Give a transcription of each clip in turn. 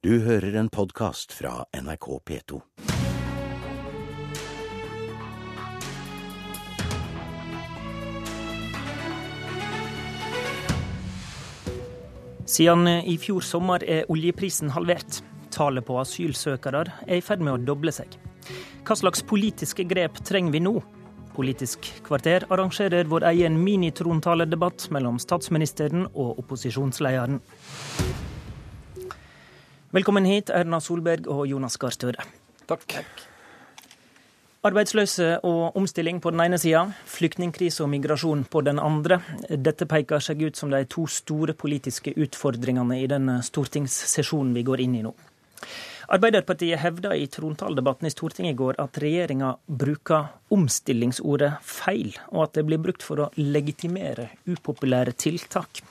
Du hører en podkast fra NRK P2. Siden i fjor sommer er oljeprisen halvert. Tallet på asylsøkere er i ferd med å doble seg. Hva slags politiske grep trenger vi nå? Politisk kvarter arrangerer vår egen minitrontaledebatt mellom statsministeren og opposisjonslederen. Velkommen hit, Erna Solberg og Jonas Gahr Støre. Takk. Arbeidsløse og omstilling på den ene sida, flyktningkrise og migrasjon på den andre. Dette peker seg ut som de to store politiske utfordringene i den stortingssesjonen vi går inn i nå. Arbeiderpartiet hevda i trontaledebatten i Stortinget i går at regjeringa bruker omstillingsordet feil, og at det blir brukt for å legitimere upopulære tiltak.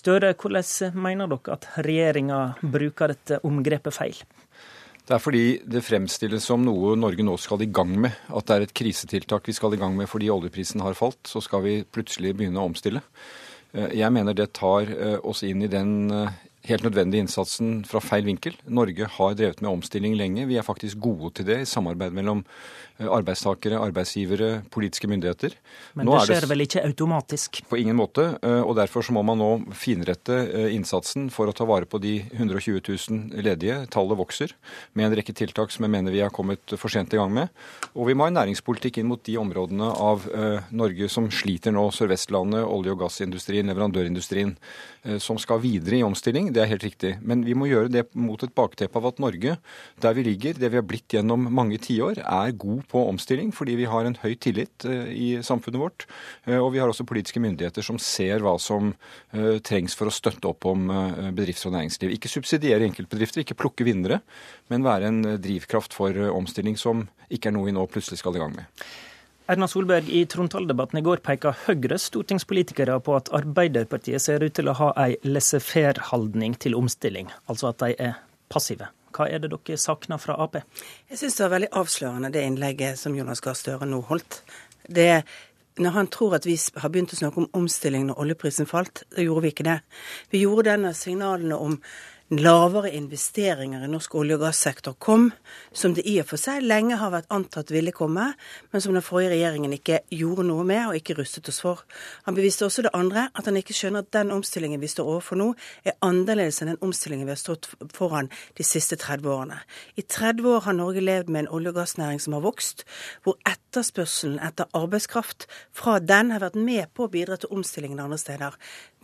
Støre, hvordan mener dere at regjeringa bruker dette omgrepet feil? Det er fordi det fremstilles som noe Norge nå skal i gang med. At det er et krisetiltak vi skal i gang med fordi oljeprisen har falt. Så skal vi plutselig begynne å omstille. Jeg mener det tar oss inn i den helt nødvendige innsatsen fra feil vinkel. Norge har drevet med omstilling lenge. Vi er faktisk gode til det i samarbeid mellom arbeidstakere, arbeidsgivere, politiske myndigheter. Men nå det skjer det vel ikke automatisk? På ingen måte. og Derfor så må man nå finrette innsatsen for å ta vare på de 120 000 ledige. Tallet vokser med en rekke tiltak som jeg mener vi har kommet for sent i gang med. Og vi må ha en næringspolitikk inn mot de områdene av Norge som sliter nå. Sør-Vestlandet, olje- og gassindustrien, leverandørindustrien. Som skal videre i omstilling. Det er helt riktig. Men vi må gjøre det mot et bakteppe av at Norge, der vi ligger, det vi har blitt gjennom mange tiår, er god på omstilling fordi vi har en høy tillit i samfunnet vårt. Og vi har også politiske myndigheter som ser hva som trengs for å støtte opp om bedrifter og næringsliv. Ikke subsidiere enkeltbedrifter, ikke plukke vinnere, men være en drivkraft for omstilling som ikke er noe vi nå plutselig skal i gang med. Erna Solberg, i trontaledebatten i går peka Høyres stortingspolitikere på at Arbeiderpartiet ser ut til å ha ei laissez-faire-holdning til omstilling, altså at de er passive. Hva er det dere savner fra Ap? Jeg syns det var veldig avslørende det innlegget som Jonas Gahr Støre nå holdt. Det når han tror at vi har begynt å snakke om omstilling når oljeprisen falt, da gjorde vi ikke det. Vi gjorde denne signalene om lavere investeringer i norsk olje- og gassektor kom, som det i og for seg lenge har vært antatt ville komme, men som den forrige regjeringen ikke gjorde noe med og ikke rustet oss for. Han beviste også det andre, at han ikke skjønner at den omstillingen vi står overfor nå, er annerledes enn den omstillingen vi har stått foran de siste 30 årene. I 30 år har Norge levd med en olje- og gassnæring som har vokst, hvor etterspørselen etter arbeidskraft fra den har vært med på å bidra til omstillingen andre steder.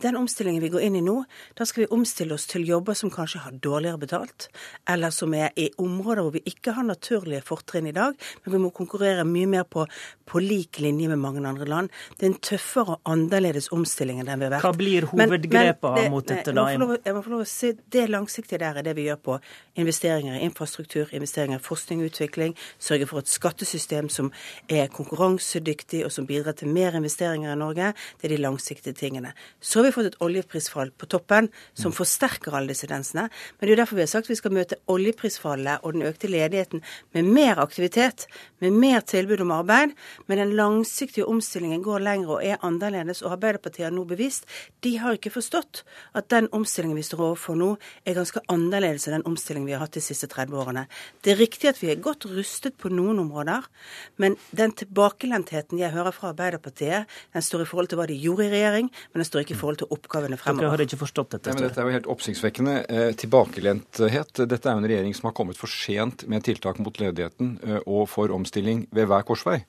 Den omstillingen vi går inn i nå, da skal vi omstille oss til jobber som kanskje har dårligere betalt, eller som er i områder hvor vi ikke har naturlige fortrinn i dag, men vi må konkurrere mye mer på, på lik linje med mange andre land. Det er en tøffere og annerledes omstilling enn den vi har vært. Hva blir hovedgrepene mot dette da? Jeg må, lov, jeg må få lov å si Det langsiktige der er det vi gjør på investeringer i infrastruktur, investeringer i forskning og utvikling, sørge for et skattesystem som er konkurransedyktig og som bidrar til mer investeringer i Norge. Det er de langsiktige tingene. Så har vi fått et oljeprisfall på toppen som forsterker alle disse tendensene. Men det er jo derfor vi har sagt vi skal møte oljeprisfallet og den økte ledigheten med mer aktivitet, med mer tilbud om arbeid. Men den langsiktige omstillingen går lenger og er annerledes. Og Arbeiderpartiet har nå bevist de har ikke forstått at den omstillingen vi står overfor nå, er ganske annerledes enn den omstillingen vi har hatt de siste 30 årene. Det er riktig at vi er godt rustet på noen områder, men den tilbakelentheten jeg hører fra Arbeiderpartiet, den står i forhold til hva de gjorde i regjering, men den står ikke i forhold til oppgavene fremover. Dere har ikke forstått dette? Ja, men dette er jo helt oppsiktsvekkende. Eh, tilbakelenthet. Dette er jo en regjering som har kommet for sent med tiltak mot ledigheten eh, og for omstilling ved hver korsvei.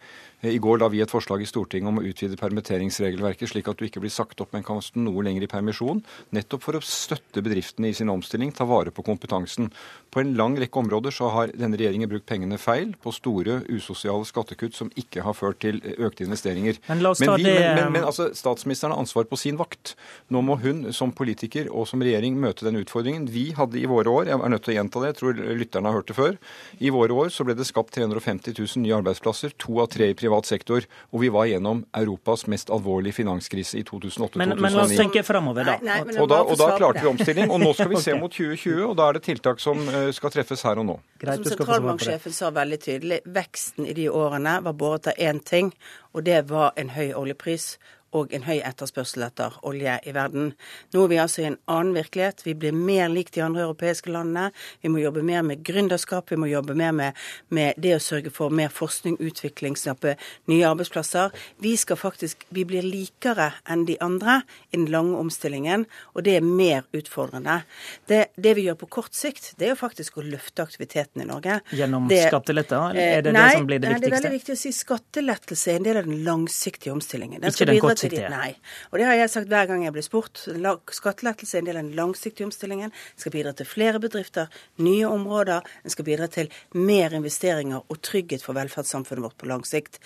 I går la vi et forslag i Stortinget om å utvide permitteringsregelverket, slik at du ikke blir sagt opp, men kan stå noe lenger i permisjon. Nettopp for å støtte bedriftene i sin omstilling, ta vare på kompetansen. På en lang rekke områder så har denne regjeringen brukt pengene feil, på store usosiale skattekutt som ikke har ført til økte investeringer. Men la oss men, vi, men, men, men altså, statsministeren har ansvar på sin vakt. Nå må hun som politiker og som regjering møte den utfordringen. Vi hadde i våre år, jeg er nødt til å gjenta det, jeg tror lytterne har hørt det før, i våre år så ble det skapt 350 000 nye arbeidsplasser, to av tre i privat sektor, og vi var gjennom Europas mest alvorlige finanskrise i 2008-2009. Men, men la oss tenke fremover, da. Nei, nei, Og da, og da klarte vi omstilling, og nå skal vi se mot 2020, og da er det tiltak som eh, skal treffes her og nå. Greit, Som sentralbanksjefen sa veldig tydelig, veksten i de årene var båret av én ting, og det var en høy oljepris og en høy etterspørsel etter olje i verden. Nå er vi altså i en annen virkelighet. Vi blir mer lik de andre europeiske landene. Vi må jobbe mer med gründerskap, vi må jobbe mer med, med det å sørge for mer forskning, utvikling, snappe nye arbeidsplasser. Vi skal faktisk, vi blir likere enn de andre i den lange omstillingen, og det er mer utfordrende. Det, det vi gjør på kort sikt, det er jo faktisk å løfte aktiviteten i Norge. Gjennom det, skatteletter? Er det nei, det som blir det viktigste? nei, det er veldig viktig å si skattelettelse er en del av den langsiktige omstillingen. Den Ikke den bidra til de- Nei. Og det har jeg sagt hver gang jeg blir spurt. Skattelettelse er en del av den langsiktige omstillingen. Den skal bidra til flere bedrifter, nye områder. Den skal bidra til mer investeringer og trygghet for velferdssamfunnet vårt på lang sikt.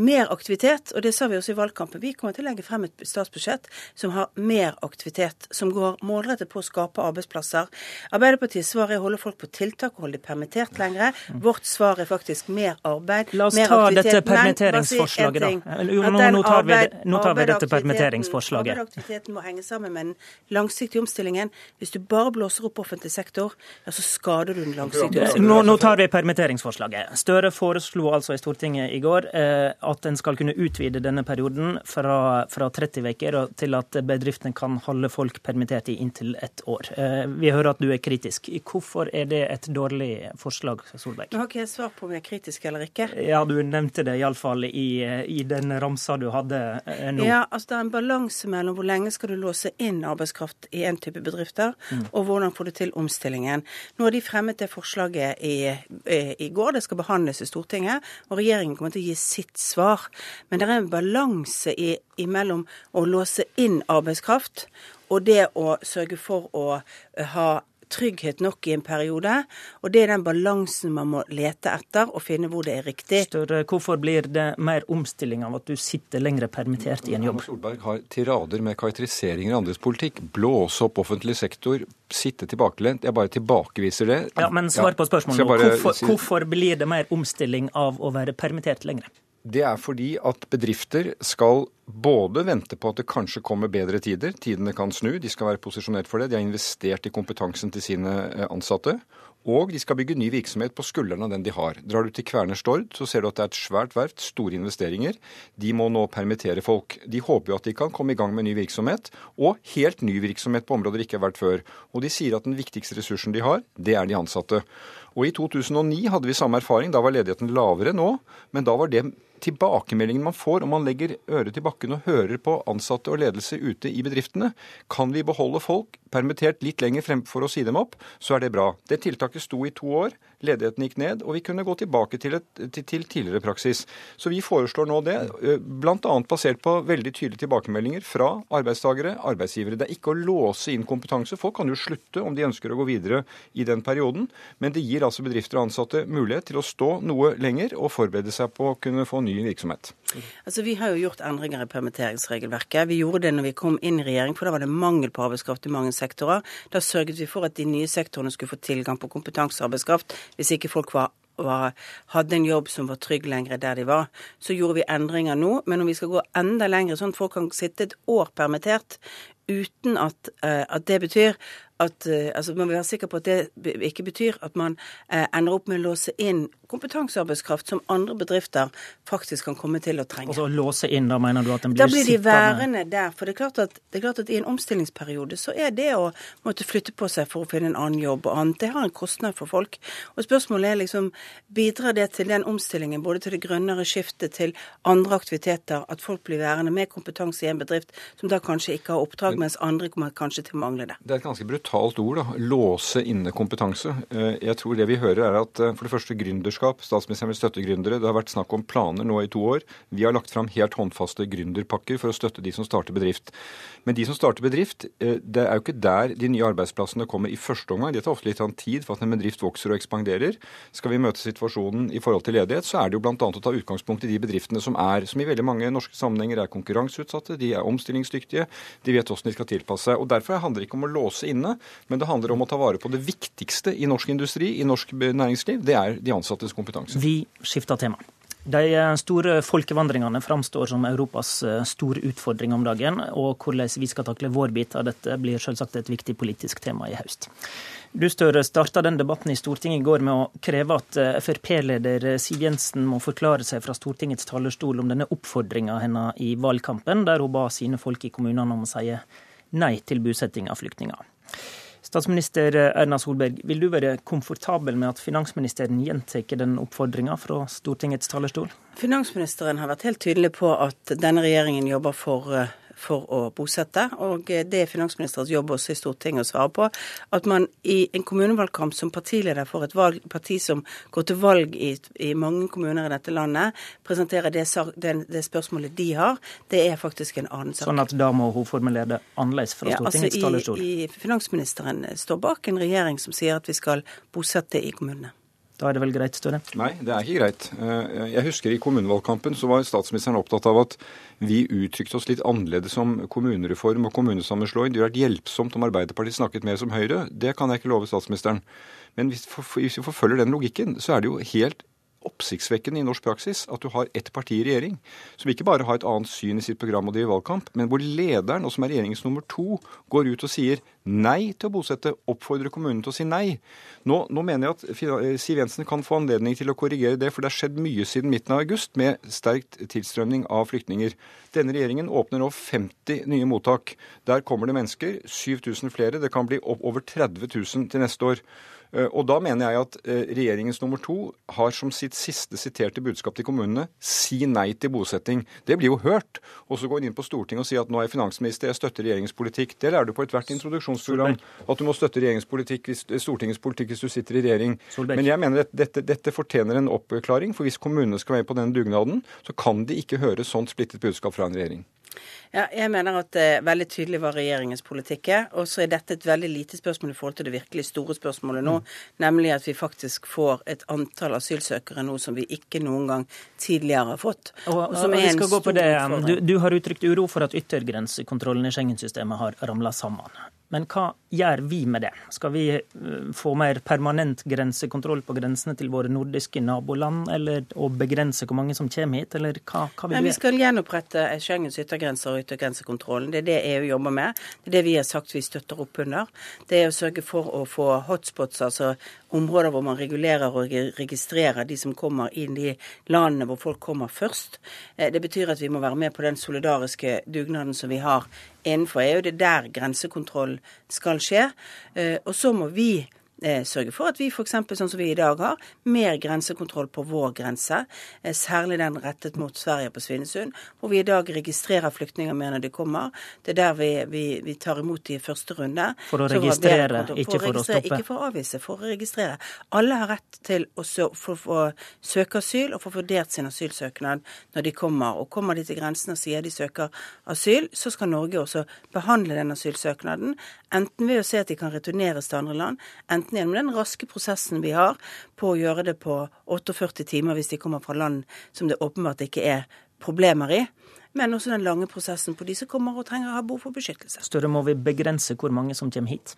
Mer aktivitet, og det sa vi også i valgkampen. Vi kommer til å legge frem et statsbudsjett som har mer aktivitet, som går målrettet på å skape arbeidsplasser. Arbeiderpartiets svar er å holde folk på tiltak og holde de permittert lengre. Vårt svar er faktisk mer arbeid, La oss ta aktivitet. dette Men permitteringsforslaget, da. Jo, nå- nå tar vi nå tar vi dette permitteringsforslaget. Arbeidsaktiviteten må henge sammen med den langsiktige omstillingen. Hvis du bare blåser opp offentlig sektor, ja, så skader du den langsiktige omstillingen. Nå, nå tar vi permitteringsforslaget. Støre foreslo altså i Stortinget i går eh, at en skal kunne utvide denne perioden fra, fra 30 uker til at bedriftene kan holde folk permittert i inntil ett år. Eh, vi hører at du er kritisk. Hvorfor er det et dårlig forslag, Solberg? Nå har ikke jeg svar på om jeg er kritisk eller ikke. Ja, du nevnte det iallfall i, i den ramsa du hadde eh, nå. Ja, altså Det er en balanse mellom hvor lenge skal du låse inn arbeidskraft i en type bedrifter, og hvordan får du til omstillingen. Nå har de fremmet det forslaget i, i, i går, det skal behandles i Stortinget, og regjeringen kommer til å gi sitt svar. Men det er en balanse i, imellom å låse inn arbeidskraft og det å sørge for å eh, ha trygghet nok i en periode. Og det er den balansen man må lete etter og finne hvor det er riktig. Større, hvorfor blir det mer omstilling av at du sitter lengre permittert i en jobb? Solberg har tirader med karakteriseringer av andres politikk. Blåse opp offentlig sektor, sitte tilbakelent. Jeg bare tilbakeviser det. Ja, Men svar på spørsmålet Hvorfor, hvorfor blir det mer omstilling av å være permittert lenger? Det er fordi at bedrifter skal både vente på at det kanskje kommer bedre tider, tidene kan snu, de skal være posisjonert for det, de har investert i kompetansen til sine eh, ansatte, og de skal bygge ny virksomhet på skuldrene av den de har. Drar du til Kværner Stord, så ser du at det er et svært verft, store investeringer. De må nå permittere folk. De håper jo at de kan komme i gang med ny virksomhet, og helt ny virksomhet på områder de ikke har vært før. Og de sier at den viktigste ressursen de har, det er de ansatte. Og i 2009 hadde vi samme erfaring. Da var ledigheten lavere nå, men da var det tilbakemeldingen man får om man legger øret til bakken og hører på ansatte og ledelse ute i bedriftene. Kan vi beholde folk permittert litt lenger fremfor å si dem opp, så er det bra. Det tiltaket sto i to år. Ledigheten gikk ned, og vi kunne gå tilbake til, et, til, tidligere praksis. Så vi foreslår nå det, bl.a. basert på veldig tydelige tilbakemeldinger fra arbeidstakere, arbeidsgivere. Det er ikke å låse inn kompetanse. Folk kan jo slutte om de ønsker å gå videre i den perioden, men det gir altså bedrifter og ansatte mulighet til å stå noe lenger og forberede seg på å kunne få ny virksomhet. Altså, Vi har jo gjort endringer i permitteringsregelverket. Vi gjorde det når vi kom inn i regjering, for da var det mangel på arbeidskraft i mange sektorer. Da sørget vi for at de nye sektorene skulle få tilgang på kompetansearbeidskraft hvis ikke folk var var, hadde en jobb som var trygg lenger der de var. Så gjorde vi endringer nå, men om vi skal gå enda lenger, sånn at folk kan sitte et år permittert uten at, uh, at det betyr at uh, altså Man vil være sikker på at det ikke betyr at man uh, ender opp med å låse inn kompetansearbeidskraft som andre bedrifter faktisk kan komme til å trenge. Altså låse inn, da mener du at den blir Da blir de sittende værende der. For det er, klart at, det er klart at i en omstillingsperiode så er det å måtte flytte på seg for å finne en annen jobb og annet, det har en kostnad for folk. Og spørsmålet er liksom bidrar det til den omstillingen, både til det grønnere skiftet, til andre aktiviteter, at folk blir værende med kompetanse i en bedrift som da kanskje ikke har oppdrag, mens andre kommer kanskje til å mangle det. Det er et ganske brutalt ord, da. Låse inne kompetanse. Eh, Jeg tror det vi hører er at eh, for det første gründerskap. Statsministeren vil støtte gründere. Det har vært snakk om planer nå i to år. Vi har lagt fram helt håndfaste gründerpakker for å støtte de som starter bedrift. Men de som starter bedrift, eh, det er jo ikke der de nye arbeidsplassene kommer i første omgang. Det tar ofte litt sånn tid for at en bedrift vokser og ekspanderer. Skal vi møte situasjonen i forhold til ledighet, så er det jo bl.a. å ta utgangspunkt i de bedriftene som er, som i veldig mange norske sammenhenger er konkurranseutsatte, de er omstillingsdyktige, de vet hvordan de skal tilpasse seg. Og Derfor handler det ikke om å låse inne, men det handler om å ta vare på det viktigste i norsk industri, i norsk næringsliv. Det er de ansattes kompetanse. Vi skifter tema. De store folkevandringene framstår som Europas store utfordring om dagen. Og hvordan vi skal takle vår bit av dette, blir selvsagt et viktig politisk tema i høst. Du Støre, starta den debatten i Stortinget i går med å kreve at Frp-leder Siv Jensen må forklare seg fra Stortingets talerstol om denne oppfordringa hennes i valgkampen, der hun ba sine folk i kommunene om å si nei til bosetting av flyktninger. Statsminister Erna Solberg, vil du være komfortabel med at finansministeren gjentar den oppfordringa fra Stortingets talerstol? Finansministeren har vært helt tydelig på at denne regjeringen jobber for eh, for å bosette. Og det er finansministerens jobb også i Stortinget å svare på. At man i en kommunevalgkamp som partileder for et valg, parti som går til valg i, i mange kommuner i dette landet, presenterer det, det, det, spørsmålet de har, det er faktisk en annen sak. Sånn at da må hun formulere det annerledes fra Stortingets ja, altså i, I, finansministeren står bak en regjering som sier at vi skal bosette i kommunene. Da er det vel greit, Støre? Nei, det er ikke greit. Eh, jeg husker i kommunevalgkampen så var statsministeren opptatt av at vi uttrykte oss litt annerledes om kommunereform og kommunesammenslåing. Det ville vært hjelpsomt om Arbeiderpartiet snakket mer som Høyre. Det kan jeg ikke love statsministeren. Men hvis vi forfølger den logikken, så er det jo helt oppsiktsvekkende i norsk praksis at du har ett parti i regjering som ikke bare har et annet syn i sitt program og driver valgkamp, men hvor lederen, og som er regjeringens nummer to, går ut og sier nei til å bosette, oppfordrer kommunen til å si nei. Nå, nå mener jeg at eh, Siv Jensen kan få anledning til å korrigere det, for det har skjedd mye siden midten av august med sterkt tilstrømning av flyktninger. Denne regjeringen åpner nå 50 nye mottak. Der kommer det mennesker, 7000 flere. Det kan bli opp over 30 000 til neste år. Eh, og da mener jeg at eh, regjeringens nummer to har som sitt siste siterte budskap til kommunene si nei til bosetting. Det blir jo hørt. Og så går hun inn på Stortinget og sier at nå er jeg finansminister, jeg støtter regjeringens politikk. Det lærer du på ethvert introduksjonsprogram. At du må støtte regjeringens politikk, Stortingets politikk hvis du sitter i regjering. Men jeg mener at dette, dette fortjener en oppklaring. For hvis kommunene skal være med på den dugnaden, så kan de ikke høre sånt splittet budskap fra en regjering. Ja, jeg mener at det er veldig tydelig hva regjeringens politikk er. Og så er dette et veldig lite spørsmål i forhold til det virkelig store spørsmålet nå. Mm. Nemlig at vi faktisk får et antall asylsøkere nå som vi ikke noen gang tidligere har fått. Og, og, og er en stor utfordring. Du, du har uttrykt uro for at yttergrensekontrollen i Schengen-systemet har ramla sammen. Men hva gjør vi med det? Skal vi eh, få mer permanent grensekontroll på grensene til våre nordiske naboland, eller å begrense hvor mange som kommer hit, eller hva, hva vil vi? Vi skal gjenopprette Schengens yttergrenser og yttergrensekontrollen. Det er det EU jobber med. Det er det vi har sagt vi støtter opp under. Det er å sørge for å få hotspots, altså områder hvor man regulerer og registrerer de som kommer inn i landene hvor folk kommer først. Eh, det betyr at vi må være med på den solidariske dugnaden som vi har innenfor EU. Det er der grensekontroll skal skje. Eh, og så må vi sørge for at vi f.eks. sånn som vi i dag har, mer grensekontroll på vår grense. Eh, særlig den rettet mot Sverige på Svinesund, hvor vi i dag registrerer flyktninger mer når de kommer. Det er der vi, vi, vi tar imot de i første runde. For å registrere, for ikke for å stoppe? Ikke for å avvise, for å registrere. Alle har rett til å søke asyl og få vurdert sin asylsøknad når de kommer. Og kommer de til grensen og sier de søker asyl, så skal Norge også behandle den asylsøknaden, enten ved å se at de kan returneres til andre land, enten enten gjennom den raske prosessen vi har på å gjøre det på 48 timer hvis de kommer fra land som det åpenbart ikke er problemer i, men også den lange prosessen på de som kommer og trenger å ha behov for beskyttelse. Større må vi begrense hvor mange som kommer hit?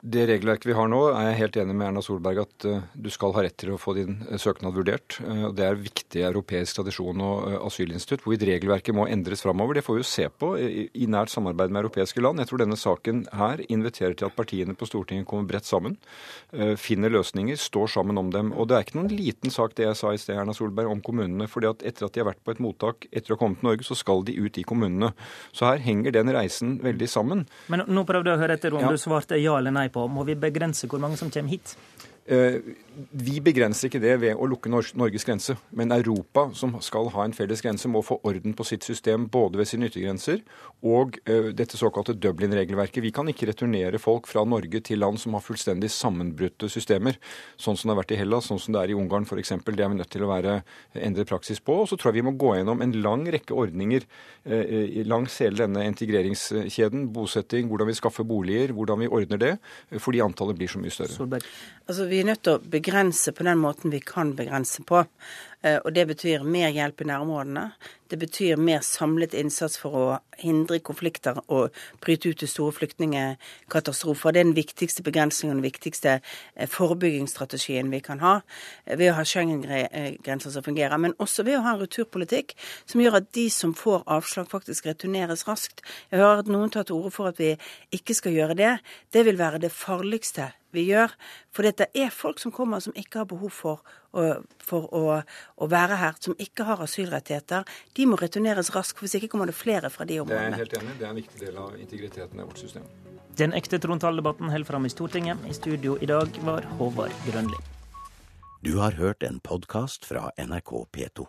Det regelverket vi har nå, er jeg helt enig med Erna Solberg at uh, du skal ha rett til å få din uh, søknad vurdert. Uh, det er viktig europeisk tradisjon og asylinstitutt. Hvorvidt regelverket må endres framover, det får vi jo se på i, i, nært samarbeid med europeiske land. Jeg tror denne saken her inviterer til at partiene på Stortinget kommer bredt sammen, finner løsninger, står sammen om dem. Og det er ikke noen liten sak det jeg sa i sted, Erna Solberg, om kommunene. fordi at etter at de har vært på et mottak etter å ha kommet til Norge, så skal de ut i kommunene. Så her henger den reisen veldig sammen. Men nå prøvde jeg å høre etter om ja. du svarte ja eller nei på. Må vi begrense hvor mange som kommer hit? Eh, vi begrenser ikke det ved å lukke Norges grense. Men Europa, som skal ha en felles grense, må få orden på sitt system både ved sine yttergrenser og uh, dette såkalte Dublin-regelverket. Vi kan ikke returnere folk fra Norge til land som har fullstendig sammenbrutte systemer, sånn som det har vært i Hellas, sånn som det er i Ungarn f.eks. Det er vi nødt til å være endret praksis på. Og så tror jeg vi må gå gjennom en lang rekke ordninger langs hele denne integreringskjeden. Bosetting, hvordan vi skaffer boliger, hvordan vi ordner det, fordi antallet blir så mye større. Solberg. Altså, vi er nødt til å begrense på den måten vi kan begrense på. Eh, og det betyr mer hjelp i nærområdene. Det betyr mer samlet innsats for å hindre konflikter og bryte ut i store flyktningkatastrofer. Det er den viktigste begrensningen og den viktigste eh, forebyggingsstrategien vi kan ha. eh, Ved å ha Schengen-grenser som fungerer. Men også ved å ha en returpolitikk som gjør at de som får avslag, faktisk returneres raskt. Jeg hører at noen tar til orde for at vi ikke skal gjøre det. Det vil være det farligste vi gjør. For det er folk som kommer som ikke har behov for, for å, å, være her, som ikke har asylrettigheter. De må returneres raskt, hvis ikke kommer det flere fra de områdene. Det er jeg helt enig. Det er en viktig del av integriteten i vårt system. Den ekte trontaledebatten holder fram i Stortinget. I studio i dag var Håvard Grønli. Du har hørt en podkast fra NRK P2.